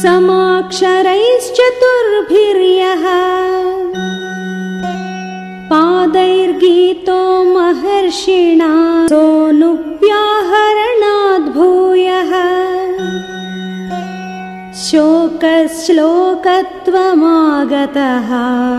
समाक्षरैश्चतुर्भिर्यः। पादैर्गीतो महर्षिणा सोऽनुव्याहरणाद्भूयः। शोकश्लोकत्वमागतः।